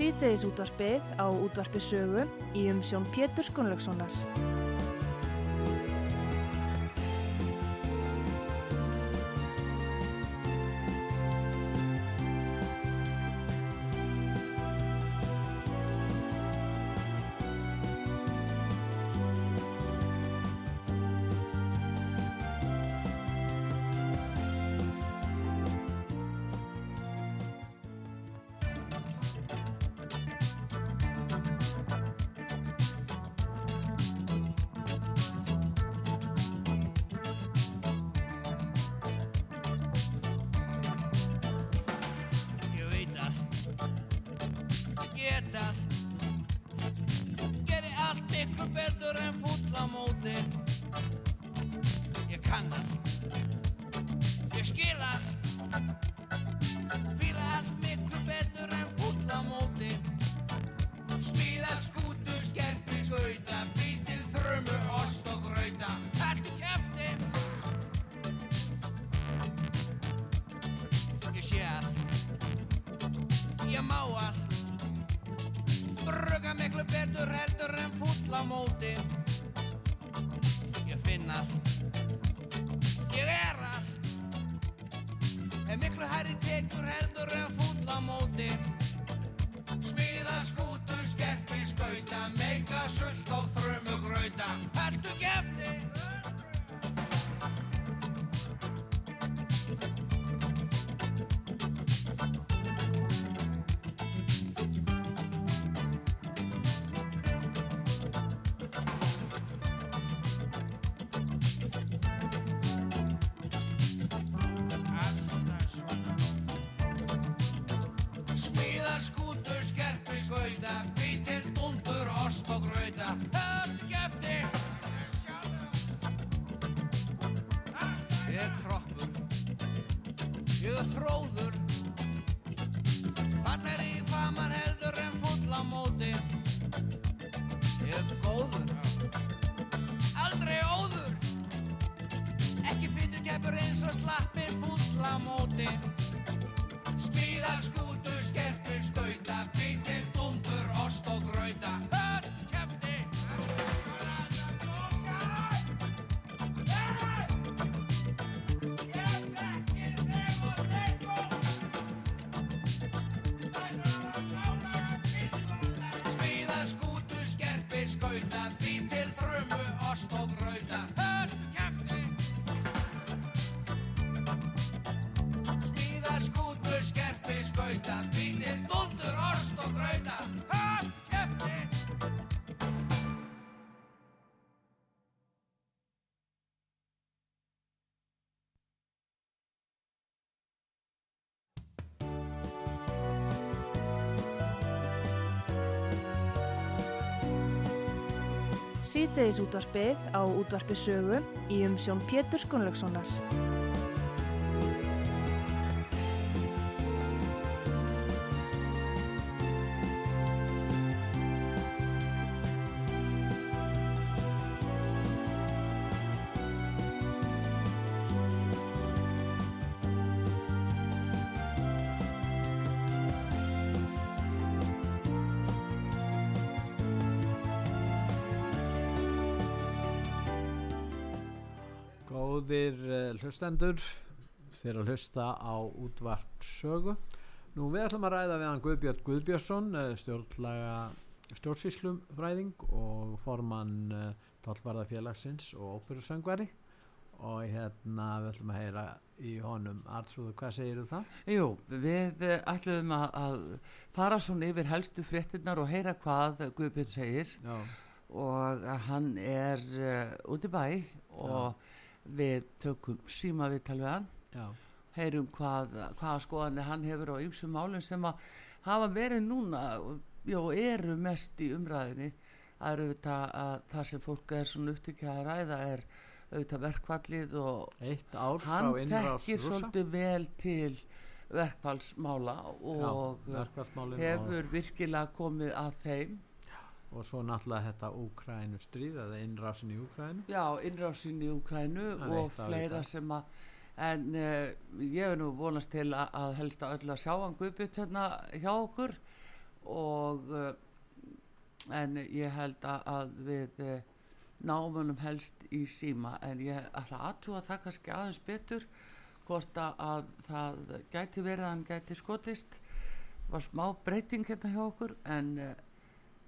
Síðdeis útvarpið á útvarpi sögu í umsjón Pétur Skunlökssonar. Á móti. Ég finn allt skauta Bý til dundur, ost og grauta. Höfn gefti Ég er kroppur Ég er þróður Birdman. Síðdeis útvarpið á útvarpi sögu í umsjón Pétur Skunlökssonar. Hlustendur þeir að hlusta á útvart sögu. Nú við ætlum að ræða við hann Guðbjörn Guðbjörnsson, uh, stjórnlaga stjórnsýslumfræðing og formann uh, tólvarðafélagsins og óperusöngvari og hérna við ætlum að heyra í honum. Artrúður, hvað segir þú það? Jú, við eh, ætluðum að, að fara svona yfir helstu fréttinnar og heyra hvað Guðbjörn segir Já, og hann er uh, út í bæ og við tökum síma við við hann. Já, heyrum hvað, hvaða skoðanir hann hefur á ymsum málum sem að hafa verið núna og eru mest í umræðinni það er auðvitað að það sem fólk er svona upptikið að ræða er auðvitað verkfallið og hann þekkir svolítið vel til verkfallsmála og Já, hefur virkilega komið að þeim og, svo náttúrulega þetta Úkrænu stríð eða innrásin í Úkrænu. já, innrásin í er og fleira sem að en uh, ég hef nú vonast til að, að helst að öll að sjá hann Guðbjörn hérna hjá okkur. Og uh, en ég held að, að við uh, námunum helst í síma. En ég ætla aðtúa það kannski aðeins betur hvort að, að það gæti verið að hann gæti skotist. Var smá breyting hérna hjá okkur en uh,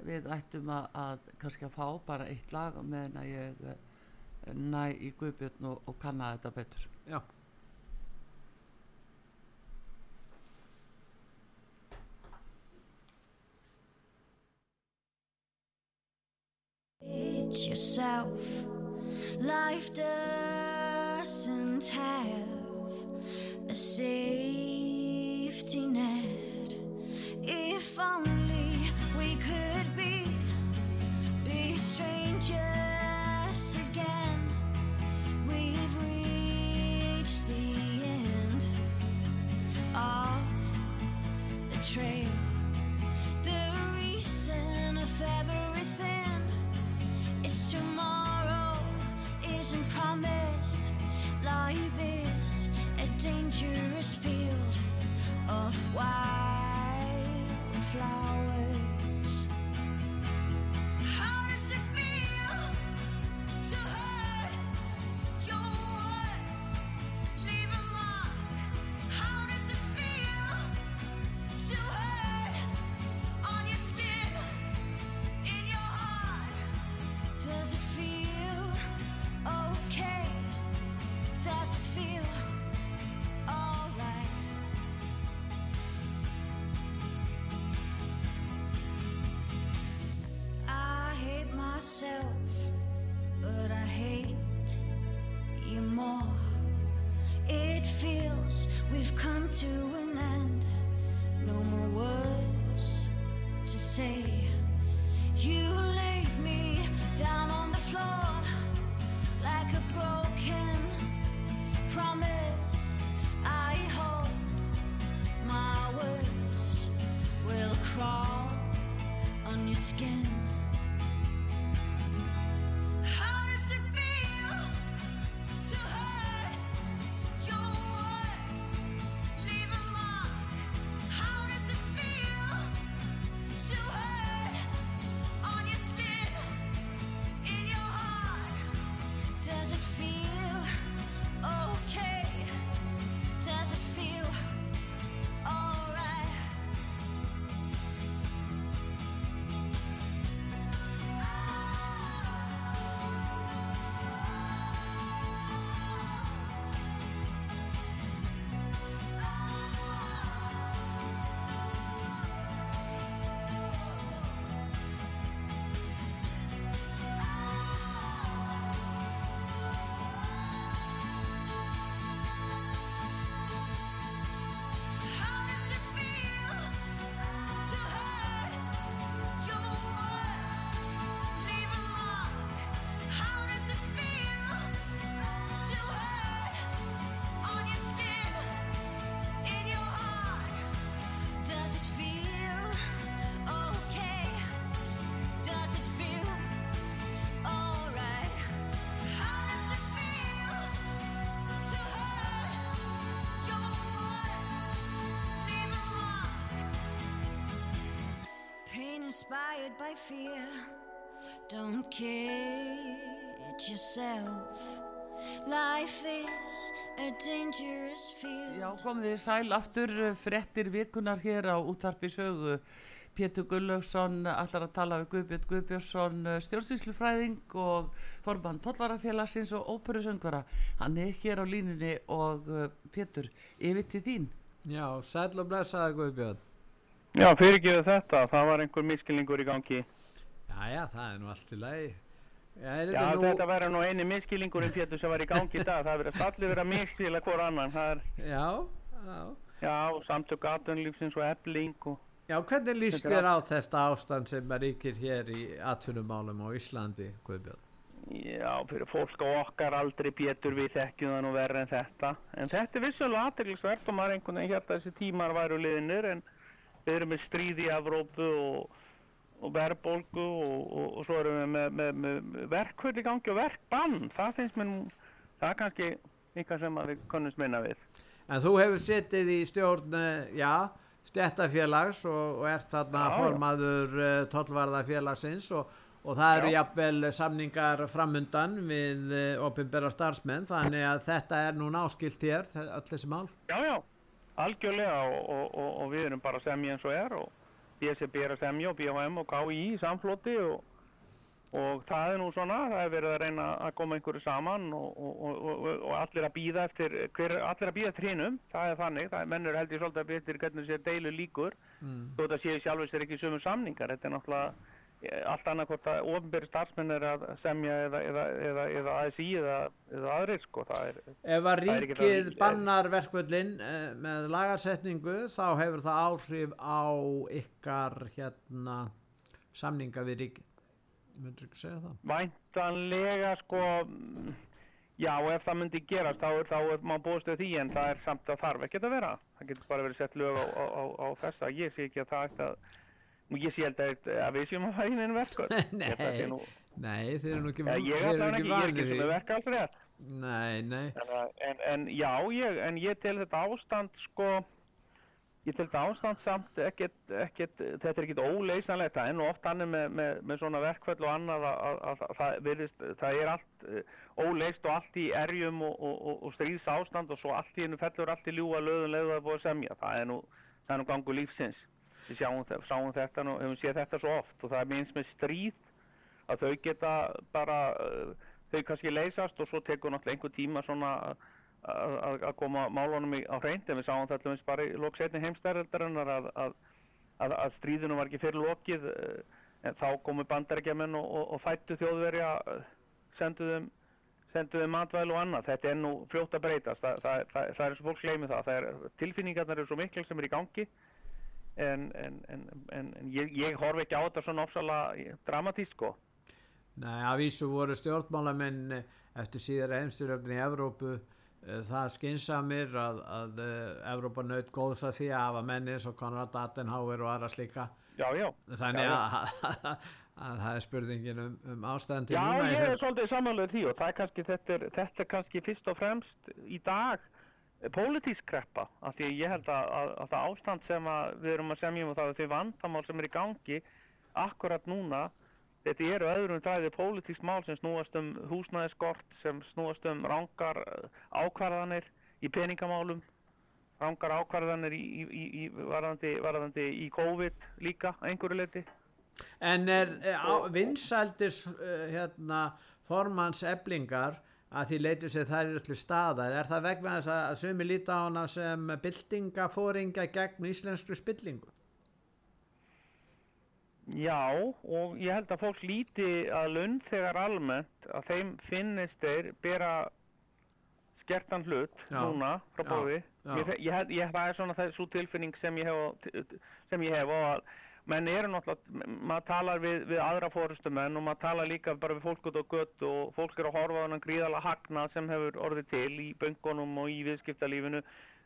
við ættum að, að kannski að fá bara eitt lag meðan að ég uh, næ í Guðbjörn og, og kanna þetta betur Já, It's yourself. Life doesn't have a safety net. If only we could be be strangers again. We've reached the end of the trail. The reason of everything is tomorrow isn't promised. Life is a dangerous field of wildflowers. Inspired by fear. Don't kid yourself. Life is a dangerous field. Já, komið þið sæl aftur uh, fréttir vikunar hér á útvarpi sögu Pétur Gullaugsson allar að tala við Guðbjörn Guðbjörnsson stjórnsýslufræðing og formann Tollarafélagsins og óperusöngvara hann er hér á línunni og Pétur, yfir til þín já, sæll og blessaði Guðbjörn. Já, fyrirgeðu þetta, það var einhver miskilningur í gangi. Jæja, það er nú allt í lagi. Já, Já, nú... þetta verður nú eini miskilningurinn Pétur sem var í gangi í dag. Það verður allir verið að miskila hvort annan. Er, Já, já. já, samtök atvinnulífsins og ebling og... Já, hvernig líst þér á þetta ástand sem er ríkir hér í atvinnumálum á Íslandi, Guðbjörn? Já, fyrir fólk á okkar aldrei Pétur við þekkjum það nú verður en þetta. En þetta er vissulega og maður einhvern veginn hérna þessi tímar væru liðinir en við erum með stríð í Evrópu og, og verðbólgu og, og, og svo erum við með, með, með verkvöld í gangi og verkbann. Það finnst mér nú, það er kannski eitthvað sem við kunnumst minna við. En þú hefur sittið í stjórn, eh, já, stjættafélags og, ert þarna Já, formaður uh, tollvarðafélagsins og, og það eru jafnvel samningar framundan við uh, opinbera starfsmenn þannig að þetta er nú náskilt hér, öll þessi mál. Já, já, algjörlega og, og, og, og við erum bara að semja eins og er og DSB er að semja og BHM og KI í samfloti og, og það er nú svona, það er verið að reyna að koma einhverju saman og, og, og, og, og allir að býða eftir, hver, allir að býða eftir hinum, það er þannig, það er mennur held ég svolítið að býða eftir hvernig sér deilu líkur, Mm. þó þetta séu sjálfur sér ekki sömu samningar, þetta er náttúrulega allt annað hvort að ofinberi starfsmenn er að semja eða, eða, eða, eða ASI eða, eða aðrir sko, er, Ef að ríkið bannar verkvöldin uh, með lagarsetningu þá hefur það áhrif á ykkar hérna samninga við ríkið. Myndur ekki segja það? Væntanlega sko já ef það myndi gerast þá er, þá er maður búist við því en það er samt að þarf ekki að vera það getur bara verið sett lög á, á, á, á þessa ég sé ekki að það ætti að ég sé held að, við séum að það einu verkur Nei, nú, nei, þeir eru nú ekki, ja, ég er ekki ég er ekki sem er verk alls rétt Nei, nei. en, en, en já ég, en ég tel þetta ástand sko ég tel þetta ástand samt ekkert, ekkert þetta er ekkert óleysanlegt. Það er nú oft annir með, með, með svona verkföll og annað að, að, að, að það, virðist, það er allt uh, óleyst og allt í erjum og, og, og, og stríðs ástand og svo allt í hennu fellur allt í ljúa löðun leiðu að búið að semja. Það er nú, það er nú gangu lífsins við sjáum, sáum þetta nú, hefum séð þetta svo oft og það er minnst með stríð að þau geta bara uh, þau kannski leysast og svo tekur náttúrulega einhver tíma svona að- koma málunum á hreint. En við sáum þetta alveg bara í loksetni heimstæreldarinnar að, að, að, að stríðinu var ekki fyrir lokið eh, en þá komu bandarækjamenn og, og, og fættu þjóðverja eh, sendu þeim sendu þeim matvæl og annað. Þetta er nú fljótt að breytast. Það, það, það, það er svo fólk gleymi það, það tilfinningarnar eru svo mikil sem er í gangi en, en, en, en, ég, ég horfi ekki á þetta svona ofsalega dramatísk sko. Nei, að vísu voru stjórnmálamenn eh, eftir síðara heimstyrjöfni í Evrópu eh, það skinsamir að, að eh, Evrópa naut góðs að því að hafa menni eins og Konrad Adenauer og aðra slíka. Já, já, þannig Já, að, að það er spurningin um, um ástæðan til Já, núna í ég er svolítið samanlega því og er kannski, þetta er, þetta er kannski fyrst og fremst í dag pólitísk kreppa, af því ég held að, að, að það ástand sem við erum að semja um og það er því vandamál sem er í gangi akkurat núna, þetta eru öðrum dræði pólitísk mál sem snúast um húsnæðiskort, sem snúast um rángar ákvarðanir í peningamálum, rángar ákvarðanir í, í, í, í varðandi, varðandi í COVID líka, einhverju leiti. En er eh, á- vinsældir uh, hérna, formans eblingar að því leitur sér þær eru til staðar. Er það vegna þess að sumi líta á hana sem byltingafóringa gegn íslenskri spillingu? Já, og ég held að fólk líti að lund þegar almennt að þeim finnist þeir bera skertan hlut Já, núna frá bóði. Ég, ég, ég, það er svona þessu tilfinning sem ég hef, sem ég hef og að menn eru náttúrulega, maður talar við, við aðra fórustumenn og maður talar líka bara við fólk út á gött og fólk er að horfa á þennan gríðalega hagnað sem hefur orðið til í böngunum og í viðskiptalífinu.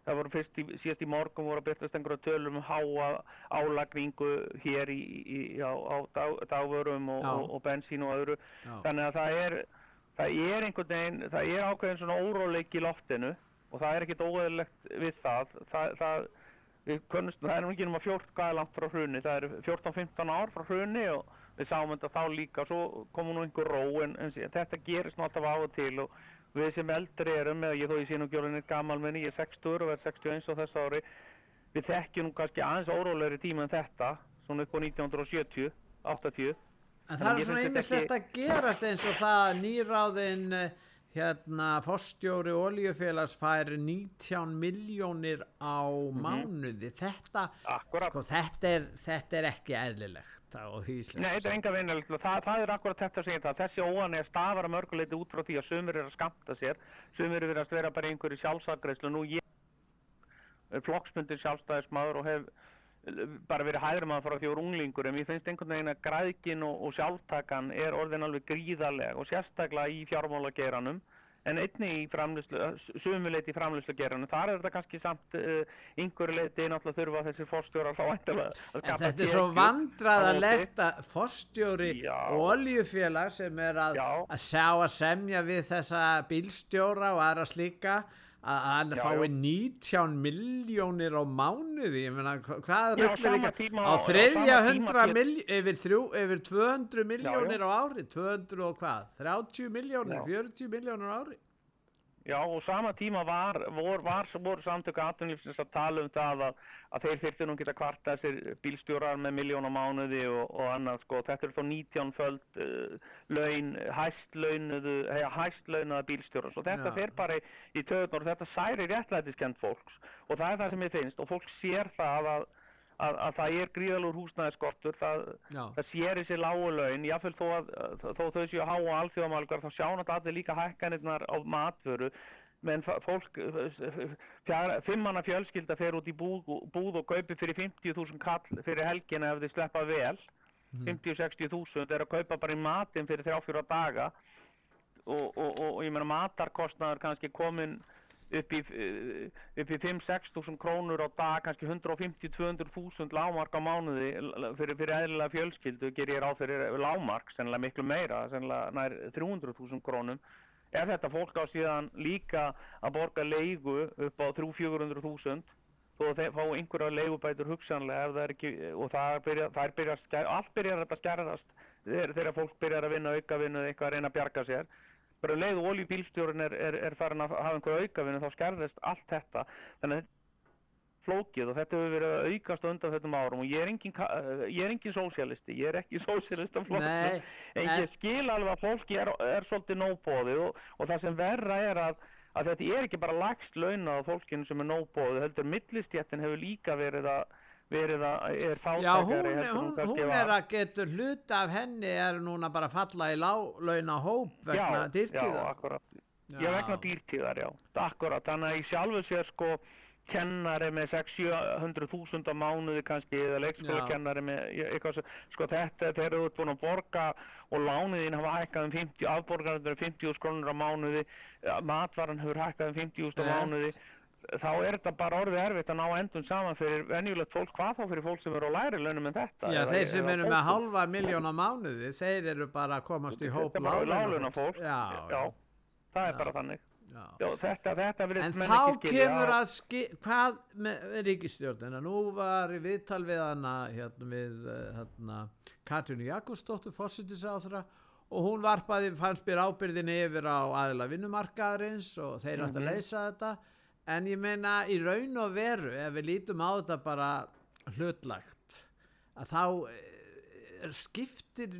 Það voru fyrst í, síðast í morgun voru að byrtast einhverja tölum um háa álagningu hér í, í, á, á dag, dagvörum og, og, og bensín og öðru. Já. þannig að það er það er einhvern veginn, það er ákveðin svona óróleik í loftinu og það er ekkit óeðlegt við það. Það, það, við kunnust, það er nú ekki 14 hvað er langt frá hruni, það er 14-15 ár frá hruni og við sáum þetta þá líka svo kom nú einhver ró en, en þetta gerist nú alltaf á og til og við sem eldri erum, eða ég þó ég sé nú gjörðin eitt gamal minni, ég er 60 og verð 61 á þessu ári við þekkjum nú kannski aðeins órólegri tíma en þetta svona upp á 1970, 80 En það er svona einmislegt að gerast eins og það að nýráðin eh, hérna forstjóri oljufélags fær 19 miljónir á mánuði. Þetta, sko, þetta, er, þetta er ekki eðlilegt Nei, þetta er enga vinnilegt og það, það er akkurat þetta að segja það. Þessi óan er stafar að mörguleiti út frá því að sumir eru að skamta sér, eru verið að vera bara einhverju sjálfsagreislu. Nú ég er flokksmyndir sjálfstæðismadur og hef bara verið hæðrum að fara því úr unglingur en mér finnst einhvern veginn að græðkin og, og sjálftakan er orðin alveg gríðarlega og sérstaklega í fjármálageranum en einni í framlýslu, sumuleiti í framlýslu geranum, þar er þetta kannski samt uh, einhverju leiti náttúrulega þurfa þessi fórstjórar þá væntanlega að En þetta er svo vandræðalegt að forstjóri Já. oljufélag sem er að, að sjá að semja við þessa bílstjóra og aðra slíka að hann fái já. 19 miljónir á mánuði. Ég meina, hva- hvað Já, tíma- á þriðja hundra yfir, þrjú, yfir 200 miljónir á ári. 200 og hvað, 30 miljónir Já. 40 miljónir á ári Já, og sama tíma var, vor, var voru samtöku atvinnlífsins að tala um það að, að þeir þyrftu nú geta kvarta þessir bílstjórar með miljón á mánuði og, og annað, sko. Þetta er þá 19 föld uh, laun, hæst launuðu, hega, hæst launaða bílstjórar. Svo þetta Já. fer bara í, í töðunar og þetta særi réttlætiskend fólks. Og það er það sem ég finnst og fólk sér það að, að, að það er gríðalur húsnæðiskortur, það, það sér þessi lágu laun, jáfnvel þó, að, þó þau séu háa alþjóðamálgar, þá sjá náttúrulega allir líka hækkanirnar á matvöru, menn fólk, fimmanna fjölskylda fer út í búð, búð og kaupi fyrir 50.000 kall fyrir helgina ef þið sleppa vel, 50-60 þúsund er að kaupa bara í matinn fyrir 3-4 daga. Og, og, og, og ég meina matarkostnaður kannski komin upp í, eh, í 5-6 þúsund krónur á dag, kannski 150-200 þúsund lámark á mánuði fyrir, fyrir eðlilega fjölskyldu ger ég ráð fyrir lámark, sennilega miklu meira, sennilega nær 300 þúsund krónum. Ef þetta fólk á síðan líka að borga leigu upp á 300-400 þúsund, þó að þeir fá einhverja leigubætur hugsanlega ef það er ekki, og það byrja, það byrja, að skæ- allt byrjar að skerðast þegar, fólk byrjar að vinna aukavinnu eða eitthvað að reyna að bjarga sér bara um leið og oljubílstjórun er, er, er farin að hafa einhverja aukavinnu þá skerðist allt þetta. Þannig að flókið og þetta hefur verið að aukast undan þettum árum og ég er engin, eh, ég er engin sósialisti, ég er ekki sósialist af Nei, flokknum, en ég skil alveg að fólki er, er svolítið nóbóðið og, og það sem verra er að, að þetta er ekki bara lagst launað á fólkinu sem er nóbóðið, heldur millistjættin hefur líka verið að verið að er Já, hún, fátækari heldur hún, hún var. er að getur hlut af henni er núna bara falla í lálauna hóp vegna já, dýrtíða Já, akkurat. Já, Já. vegna dýrtíðar, já. Akkurat, þannig að í sjálfu sér sko kennari með 600-700 þúsund á mánuði kannski eða leikskólakennari með ég- eitthvað sko þetta þeir eru búin að borga og lánuðin hafa hækkað um 50, afborgarnir um 50 krónur á mánuði, matvaran hefur hækkað um 50 á mánuði þá er þetta bara orðið erfitt að ná endun saman fyrir venjulegt fólk, hvað þá fyrir fólk sem eru á læri launum en þetta? Já, þeir sem eru með fólk- halva miljón á mánuði þeir eru bara að komast í hóp bara láglaunafólks. láglaunafólk. Já, já, það er bara þannig. já. Já, þetta, þetta En þá skilja. kemur að ski, hvað með ríkistjórnina, nú var í viðtal við hana, hérna við uh, hérna, Katrínu Jakobsdóttur fórsitinsáþra og hún varpaði, fannst mér ábyrðinni yfir á aðila vinnumarkaðarins og þeir átt að leysa þetta en ég meina í raun og veru ef við lítum á þetta bara hlutlagt að þá eh, skiptir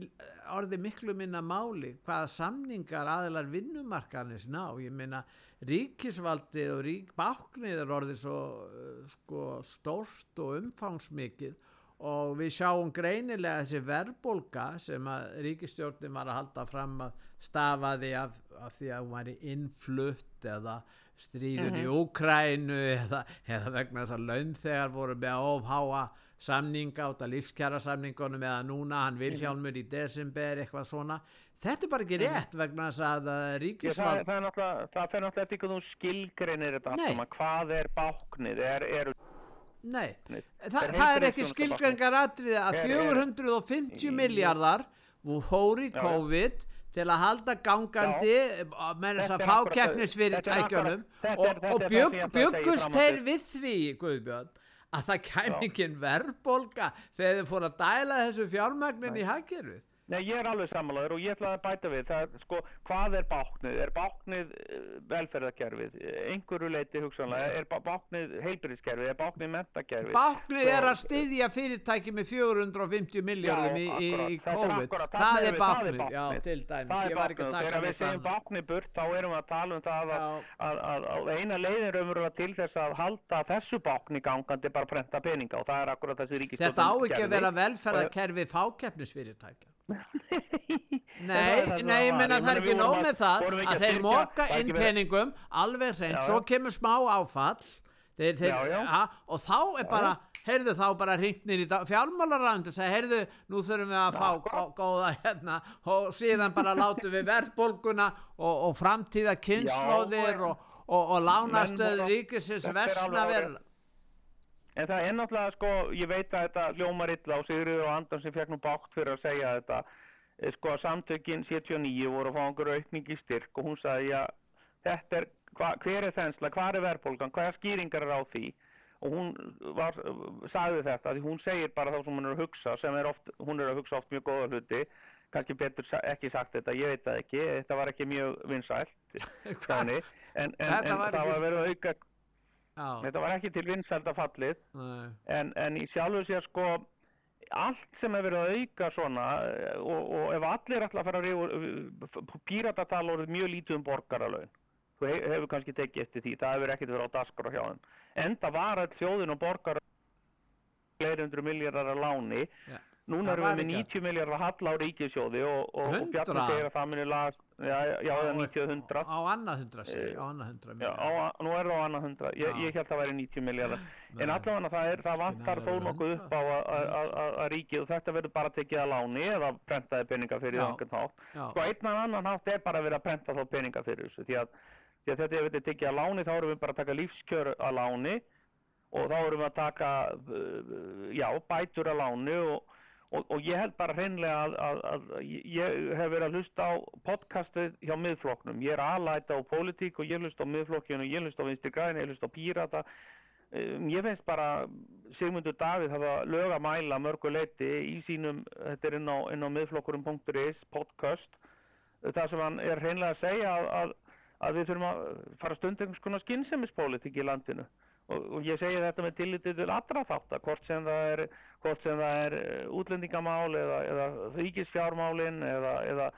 orði miklu minna máli hvaða samningar aðilar vinnumarkaðarins ná, ég meina ríkisvaldið og rík báknið er orðið svo uh, sko, stórt og umfangsmikið. Og við sjáum greinilega þessi verðbólga sem að ríkistjórnin var að halda fram að stafaði af, af því að hún væri innflutt eða stríðun í Úkrænu eða, eða vegna þess að launþegar voru með að ofháa samninga út af lífskjara samningunum eða núna hann Vilhjálmur í desember eitthvað svona þetta er bara ekki rétt vegna þess að uh, það, ríkisvald það, er náttúrulega, það fer náttúrulega hvernig þú skilgreinir þetta Nei. saman. Hvað er báknið? Er, er, Nei. Þa, það er ekki skilgrengar atriði að Er- er- 450 miljardar Já, já. COVID til að halda gangandi með þess Þetta að fá keppnisfyrirtækjunum og, og fram á þeir við því Guðbjörn að það kæmi ekki verðbólga þegar þeir fóru að dæla þessu fjármagnin í hagkerfið Nei, ég er alveg sammálaður og ég ætla að bæta við. Það, er, sko, hvað er báknið? Er báknið eh, velferðarkerfið? Einhverju leiti hugsanlega. Er bá- báknið heilbyrðiskerfið? Er báknið mentakerfið? Báknið er að styðja fyrirtæki með 450 miljardum í, í, í er COVID akkúrat, það þarna er erum við, báknið, já til dæmis Það er báknið og þegar við segjum báknið burt þá erum við að tala um það að, að, að, eina leiðin raunverulega til þess að halda þessu bákni gangandi bara prenta peninga og það er akkurat þessi ríkistjórn Þetta á ekki að vera velferðarkerfi fákeppnisfyrirtækja. Nei, nei, ég menna það er ekki nóg með það að þeir móka inn peningum alveg hreint, svo kemur smá áfall. Þeir, þeir, Já, já. Ha, og þá er bara, heyrðu þá bara hringnir í fjármálaræðund og segja, heyrðu, nú þurfum við að fá gó- góða hérna og síðan bara látum við verðbólguna og, og framtíða kynnslóðir og, og, og lánastöð ríkisins þetta er versna alveg verð En það er náttúrulega, sko, ég veit að þetta hljómar illa og Sigriður og Andan sem fekk nú bátt fyrir að segja þetta, eh, sko, samtökin 79 voru að fá einhverju aukning í styrk og hún sagði, já, þetta er hva, hver er þensla, hvað er verðbólgan, hvaða skýringar er á því? Og hún var, sagði þetta því hún segir bara þá sem hún er að hugsa sem er oft, hún er að hugsa oft mjög góða hluti kannski betur ekki sagt þetta, ég veit það ekki þetta var ekki mjög vinsælt. En, en, en það var verið að auka þetta var ekki til vinsælda fallið. En, en í sjálfu sér sko allt sem hefur verið að auka svona eh, og, og ef allir ætla að fara að rífa píratatal orðið mjög lítið um borgaralaun þú he- hefur kannski tekið eftir því það hefur ekkert verið á daskar hjá þeim. En það var all þjóðin og borgar fleiri hundru miljardar að láni. Já. núna erum við með ekki 90 miljardar hall á ríkisjóði og, og, og Bjarni 100? segir að það muni lagast já, já, Á- 90 100 á annað hundra segi, á annað hundra Já, á, nú er það á annað hundra, ég, Já. ég held að það væri 90 miljardar en allavega það, er, það vantar þó nokkuð 100. upp á að- að- að að- að ríkið og þetta verður bara tekið að láni eða prentaði peninga fyrir einhvern hátt. Sko einn og annan hátt er bara verið að prenta þá peninga fyrir þessu því að, því að þetta er verið tekið að láni þá erum við bara að taka lífskjör að láni og þá erum við að taka uh, já, bætur að láni og, og, og ég held bara hreinlega að, að, að ég hef verið að hlusta á podcastið hjá miðflokknum. Ég er aðlæta á pólitík og ég hlusta á miðflokkinu ég hlusta á vinstri græni, ég hlusta á pírata. Um, ég finnst bara Sigmundur Davíð hafa lög að mæla mörgu leiti í sínum þetta er inn á, á miðflokkurum.is podcast. Það sem hann er hreinlega að segja að, að, að við þurfum að fara stund einhvers konar skynsemispólitík í landinu og, og ég segi þetta með tillitið til allra þáttar hvort sem það er, sem það er eh, útlendingamál eða, eða ríkisfjármálin eða, eða,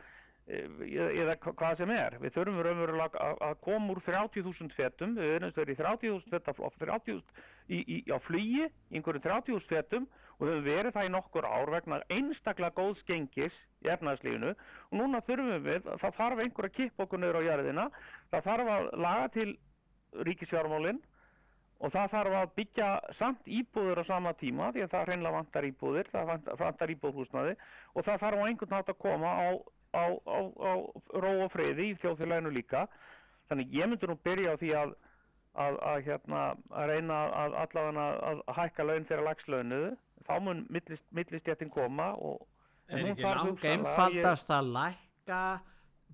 eða, eða hva- hvað sem er. Við þurfum raunverulega að, að koma úr 30.000 fetum. Við erum stöður í 30.000 feta 30.000 í, í, á flugi í einhverjum 30.000 fetum og höfum verið það í nokkur ár vegna einstaklega góðs gengis í efnæðslífinu og núna þurfum við, það þarf einhver að kippa okkur niður á jörðina. Það þarf að laga til ríkisfjármálin og það þarf að byggja samt íbúður á sama tíma því að það hreinlega vantar íbúðir, það vantar, íbúðhúsnaði og það þarf á einhvern nátt að koma á, á, á, á ró og friði í þjóðfélaginu líka. Þannig ég myndi nú byrja á því að að, að, hérna, að reyna að allavega að, að hækka laun þeirra lagslaunuðu þá mun millist, millistjættin koma og er ekki þarf lang hugsanlega- einfaldast að lækka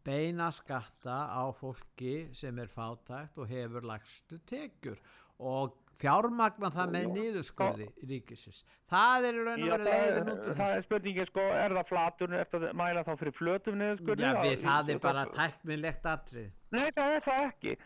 beina skatta á fólki sem er fátækt og hefur lagstu tekjur og fjármagna það með niðurskurði ríkisins. Það er í raun og það, leiðin út það er spurningin sko, er það flatur eftir að mæla þá fyrir flötum Já, það ég- er bara tæknilegt atrið. Nei, það er það ekki.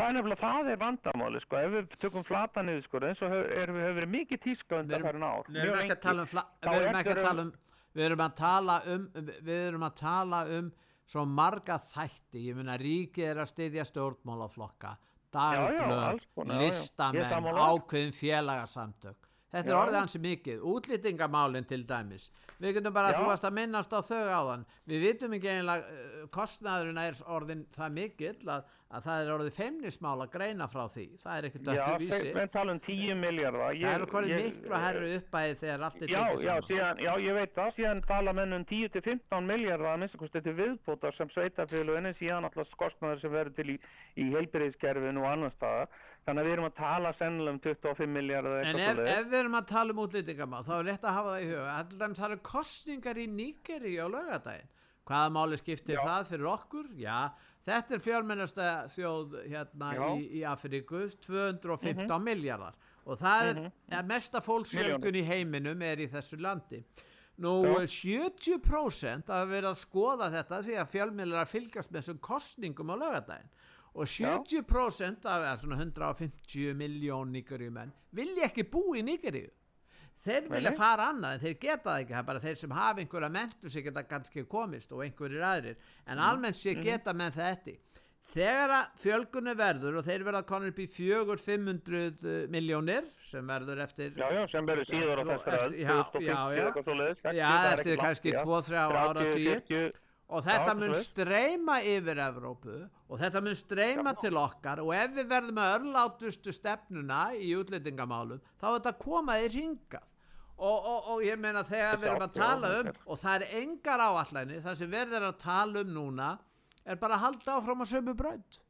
Það er nefnilega, það er vandamáli, sko. Ef við tökum flata niðurskurði, eins og hefur, verið mikið tíska undan erum, farin ár. við erum ekki að tala um, fla, við erum er ekki að tala um við erum að tala um við erum að tala um svo marga þætti, ég meina ríkið er að styðja stjórnmálaflokka dagblöð, listamenn ákveðin félagasamtök þetta er Já. orðið hansi mikið, útlýtingamálin til dæmis, við getum bara Já. þú varst að minnast á þau áðan við vitum ekki einlega, uh, kostnaðurinn er orðin það mikill að, að það er orðið feimnismál að greina frá því það er ekkert Já, öllu vísi þeir- menn tala um 10 miljardar. það er hverju miklu herru uppæði þegar allt er Já, tekið já, saman síðan, já, ég veit það, síðan tala menn um 10-15 miljardar að minnst að þetta er viðbótar sem sveitaféluginu síðan alltaf kostnaður sem verður til í, í heilbyrðiskerfinu og annar staðar. Þannig að við erum að tala sennilega um 25 miljardar En ef, ef við erum að tala um útlýtingamál þá er rétt að hafa það í huga. Allir það eru kostningar í Níkeri á lögadaginn hvaða máli skiptir Já. það fyrir okkur? Já, þetta er fjármennasta þjóð hérna í, í Afríku 215 miljardar og það er, er mesta fólksjölgun í heiminum er í þessu landi. Nú, Já. 70% að vera að skoða þetta því að fjölmiðlar fylgjast með þessum kostningum á lögadaginn og 70% af eða svona 150 miljón nýgurjumenn vilja ekki bú í Nýgeríu þeir vilja nei. fara annað en þeir geta það ekki, það er bara þeir sem hafa einhverja mentu sem geta kannski komist og einhverjir aðrir en Mhm. almennt sé geta menn það eftir þegar að fjölgunni verður og þeir verða konur upp í 400-500 miljónir sem verður eftir Já, já, sem verður síður á öll, já, 2050 já, já. Já, eftir kannski langt, já. 2-3 30, áratugi. 40, og þetta mun streyma yfir Evrópu og þetta mun streyma til okkar og ef við verðum með örlátustu stefnuna í útlendingamálum þá er þetta komað í ringa og, og, og ég meina þegar við erum að tala um og það er engar áallanir það sem verður að tala um núna er bara að halda áfram að sömu brönd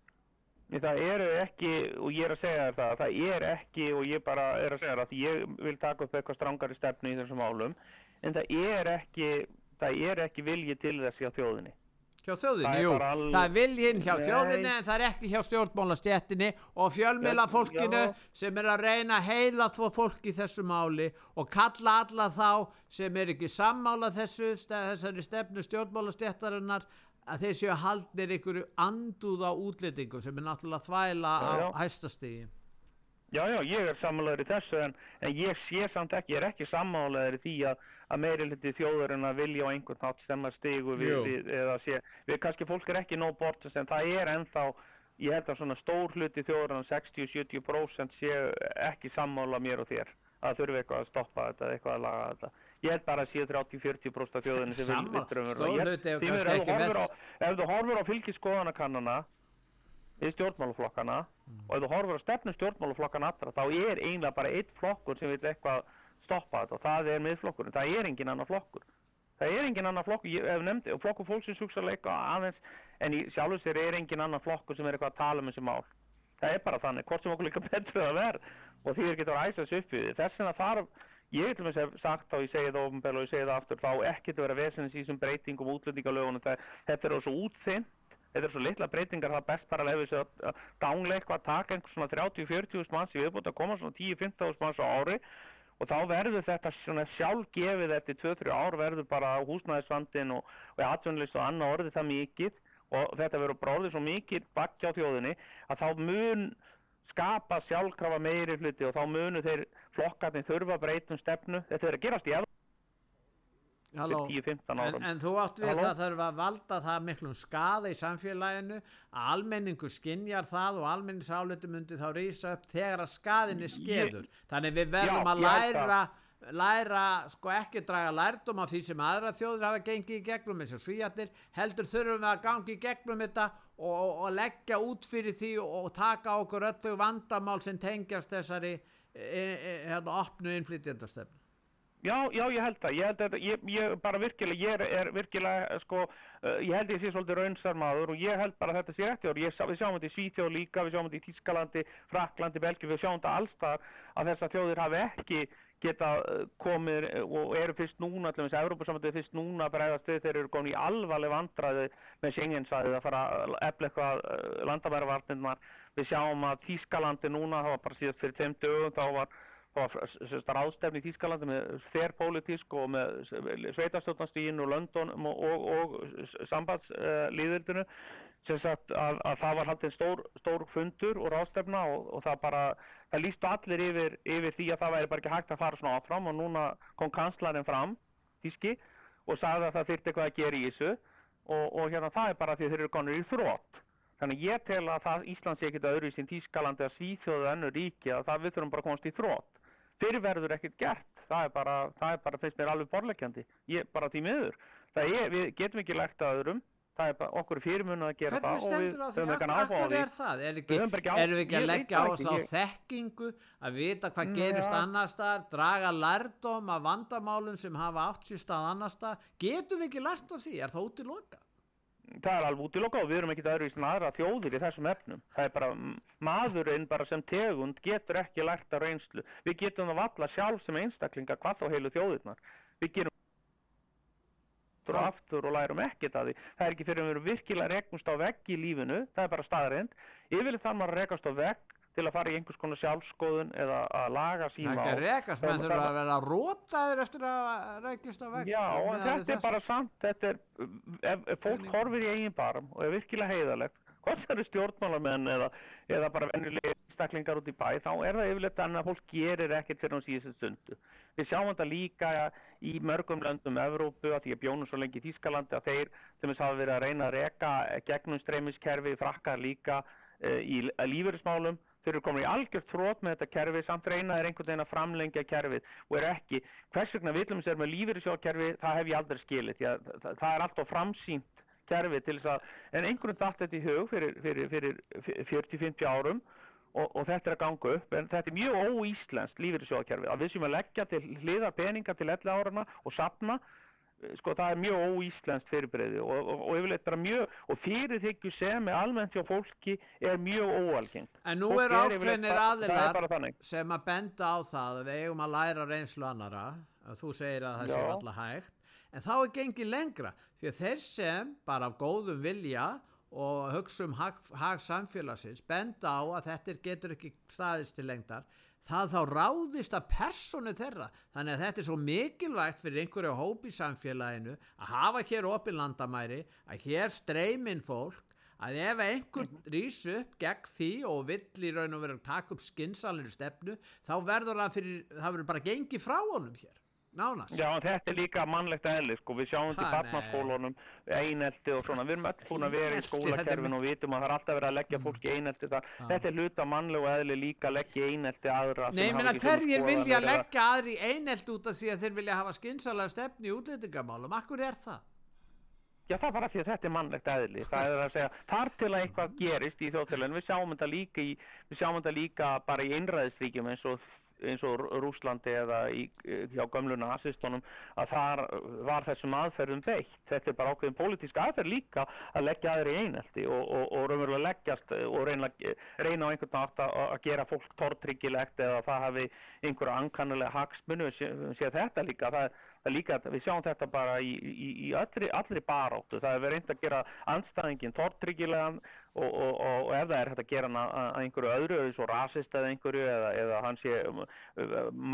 Það eru ekki, og ég er að segja það, það er ekki, og ég bara er að segja það, ég vil taka upp eitthvað strangari stefnu í þessum málum, en það er ekki, það er ekki vilji til þess hjá þjóðinni. hjá þjóðinni, Það jú, bara al- það er viljinn hjá Nei. þjóðinni en það er ekki hjá stjórnmálastjettinni og fjölmiðla fólkinu Já. sem er að reyna að heila þvó fólk í þessu máli og kalla alla þá sem er ekki sammála þessu, þessari stefnu stjórnmálastjettarinnar að þeir séu haldnir ykkur andúða útlendingum sem er náttúrulega þvæla á Já, já. hæstastígi. Já, já, ég er sammálaður í þessu en, en ég sé samt ekki, ég er ekki sammálaður í því að, að meiri hluti þjóðurinn að vilja á einhvern nátt sem að stigu við, við eða sé, við kannski fólk er ekki nóg bortast en það er ennþá, ég held að svona stór hluti þjóðurinn 60-70% sé ekki sammála mér og þér að þurfi eitthvað að stoppa þetta eitthvað að laga þetta. Ég held bara að sé 30-40% af þjóðurinn sem vil Sammála. vittur um ef, þú horfur á fylgiskoðanakannana við stjórnmálaflokkana og ef þú horfur á stefnu stjórnmálaflokkana allra þá er eiginlega bara einn flokkur sem vil eitthvað stoppa þetta og það er miðflokkurinn, það er engin annar flokkur. Það er engin annar flokkur, ég hef nefndi og flokkur fólksins hugsaðlega eitthvað aðeins en sjálfur sér er engin annar flokkur sem er eitthvað að tala um þessi mál. Það er bara þannig, hvort sem okkur líka betur það verð og því er getur að æsa þessu upp við því. þess vegna þarf, ég og með sagt þá ég segi það ofinbel og ég segi það aftur þá ekkert að vera vesens í þessum breytingum útlendingalögunum, þetta er svo útþinn þetta er svo litla breytingar það er best bara að lefa þessu að eitthvað að taka einhvers svona 30-40 manns í viðbútt að koma svona 10-15 manns á ári og þá verður þetta svona sjálfgefið eftir 2-3 ár verður bara húsnæðisvandin og, og atvinnlist og annað orðið það mikið og þetta verður bróðið svo mikið bakki á þjóðinni að þá mun skapa sjálfkrafa meiri hluti og þá munu þeir flokkarnir þurfa að breyta um stefnu þetta er að gerast í Halló. 10-15 En, árum. en þú átt við Halló? það þarf að valda það miklum skada í samfélaginu að almenningur skinjar það og almenningsáletu myndi þá rýsa upp þegar að skadin er skeður. Þannig við verðum Já, að læra læra, sko ekki draga lærdum af því sem aðra þjóður hafa gengið í gegnum eins og svíjarnir, heldur þurfum við að gangi í gegnum þetta og, og, og leggja út fyrir því og, og taka okkur öllu vandamál sem tengjast þessari e, e, hérna opnu innflytjandastefn Já, já, ég held það, ég held að ég, ég bara virkilega, ég er, er virkilega, sko, uh, ég held ég sé svolítið raunsar maður og ég held bara að þetta sé rétti og ég, við sjáum þetta í Svíþjóð líka, við sjáum þetta í Tískalandi, Fraklandi, Belgíu, við sjáum þetta allstar að þessar þjóðir hafi ekki geta uh, komið uh, og eru fyrst núna, til þess að Európa-samvættið fyrst núna að bregðast við. Þeir eru komin í alvarleg vandræði með Schengensvæðið að fara að efla eitthvað landamæravarnirnar. Við sjáum að Tískalandi núna, það var bara síðast fyrir tveim dögum, þá var sérst, ráðstefni í Þýskalandi með þerrpólitísk og með sveitarstjórnastígin og London og, og, og sambandslýðildinu sem sagt að, að það var haldið stór, stór fundur og ráðstefna og, og það bara, það lístu allir yfir, yfir því að það væri bara ekki hægt að fara svona áfram og núna kom kanslarinn fram, Þýski, og sagði að það þyrfti eitthvað að gera í þessu og, og hérna það er bara því að þeir eru konur í þrótt. Þannig ég tel að það Ísland sé ekkert öðru í sín Þýskalandi að Svíþjóðu og önnur ríki að það við þurfum bara að komast í þrótt. Þeir verður ekkert gert. Það er bara, það er bara finnst mér alveg borlegjandi. Ég bara því miður. Er, við getum ekki lært að öðrum. Það er bara okkur fyrirmunum að gera Hvernig það og við höfum ekki Við ekki, ekki á- erum við ekki að ég veit leggja það áherslu á ekki, ég- þekkingu, að vita hvað Mm, gerist já. annars staðar, draga lærdóm af vandamálum sem hafa átt sér stað annars staðar? Getum við ekki lært af því? Er það út í loka? Það er alveg útilokað og við erum ekkert öðruvísi en aðra þjóðir í þessum efnum. Það er bara, maðurinn bara sem tegund getur ekki lært af reynslu. Við getum það valla sjálf sem einstaklinga hvað þá heilu þjóðirnar. Við gerum aftur og aftur og lærum ekkert að því. Það er ekki fyrir að við erum virkilega reknust á vegg í lífinu, það er bara staðarind. Yfirleitt þarf maður að rekast á vegg til að fara í einhvers konar sjálfskoðun eða að laga Það síma er ekki rekast, menn Það- þurfa það- að vera rótaður eftir að rekast á vegg. Já, en þetta er bara samt, þetta er, ef, ef fólk horfir í eigin barm og er virkilega heiðalegt, hvort það eru stjórnmálamenn eða, eða bara venjulega staklingar út í bæ, þá er það yfirleitt annað að fólk gerir ekkert fyrir hún síðustu stundu. Við sjáum þetta líka í mörgum löndum Evrópu, að því að bjónum svo lengi í Þýskalandi, að þeir sem þess hafa verið að reyna að reka gegnum streymiskerfi, frakkar líka uh, í l- þeir eru komin í algjört þrótt með þetta kerfi samt reyna er einhvern veginn að framlengja kerfið og er ekki, hvers vegna villum sér með lífeyrissjóðkerfi, það hef ég aldrei skilið það, það er alltaf framsýnt kerfi til þess að, en einhvern datt þetta í hug fyrir, fyrir, fyrir 40-50 árum og, og þetta er að ganga upp en þetta er mjög óíslenskt lífeyrissjóðkerfi að við sem að leggja til hliðar peninga til 11 árana og sapna sko það er mjög óíslenskt fyrirbreyði og, og, og yfirleitt bara mjög og fyrirþykju sem er almennt hjá fólki er mjög óalgengt En nú er bara aðilar sem að benda á það að við eigum að læra reynslu annara þú segir að það sé Já. alltaf hægt en þá er gengið lengra því að þeir sem bara af góðum vilja og hugsa um hag, hag samfélagsins benda á að þetta getur ekki staðist til lengdar það þá ráðist að personu þeirra. Þannig að þetta er svo mikilvægt fyrir einhverju hóp í samfélaginu að hafa hér opin landamæri að hér streymin fólk að ef einhver rís upp gegn því og vill í raun og vera að taka upp skinsalir stefnu þá verður það fyrir, það verður bara gengið frá honum hér, nánast. Já, þetta er líka mannlegt eðli, sko, við sjáum til Ha, barnaskólunum, einelti og svona, við erum öll búin að vera í Einelti, þetta er mi- og vitum að það er alltaf verið að leggja fólki einelti. Það, þetta er hluta mannlegu eðli líka að leggja einelti aðra. Nei, sömu hverjir vilja eða- leggja aðri í einelt út af því að þeir vilja hafa skinsalega stefni í útlendingamálum, akkur er það? Já, það er bara því að þetta er mannlegt eðli. Það er að segja, þar til að eitthvað gerist í þjóðfélaginu, við sjáum þetta líka, í, við sjáum þetta líka bara í einræðisríkjum eins og eins og Rúslandi eða í, hjá gömlu nazistunum að þar var þessum aðferðum beitt. Þetta er bara ákveðin pólitísk aðferð líka að leggja aðri í einelti og, og, og raunverulega leggjast og reyna, reyna á einhvern nátt að, að gera fólk tortryggilegt eða það hafi einhverja ankannulega hagsmunu sem sé þetta líka. Það er líka, við sjáum þetta bara í, í, í allri, allri baráttu. Það er reynd að gera anstæðingin tortryggilegan og, og, og, og ef það er hægt að gera hann að, einhverju öðru, eða svo rasist eða einhverju eða, eða hann sé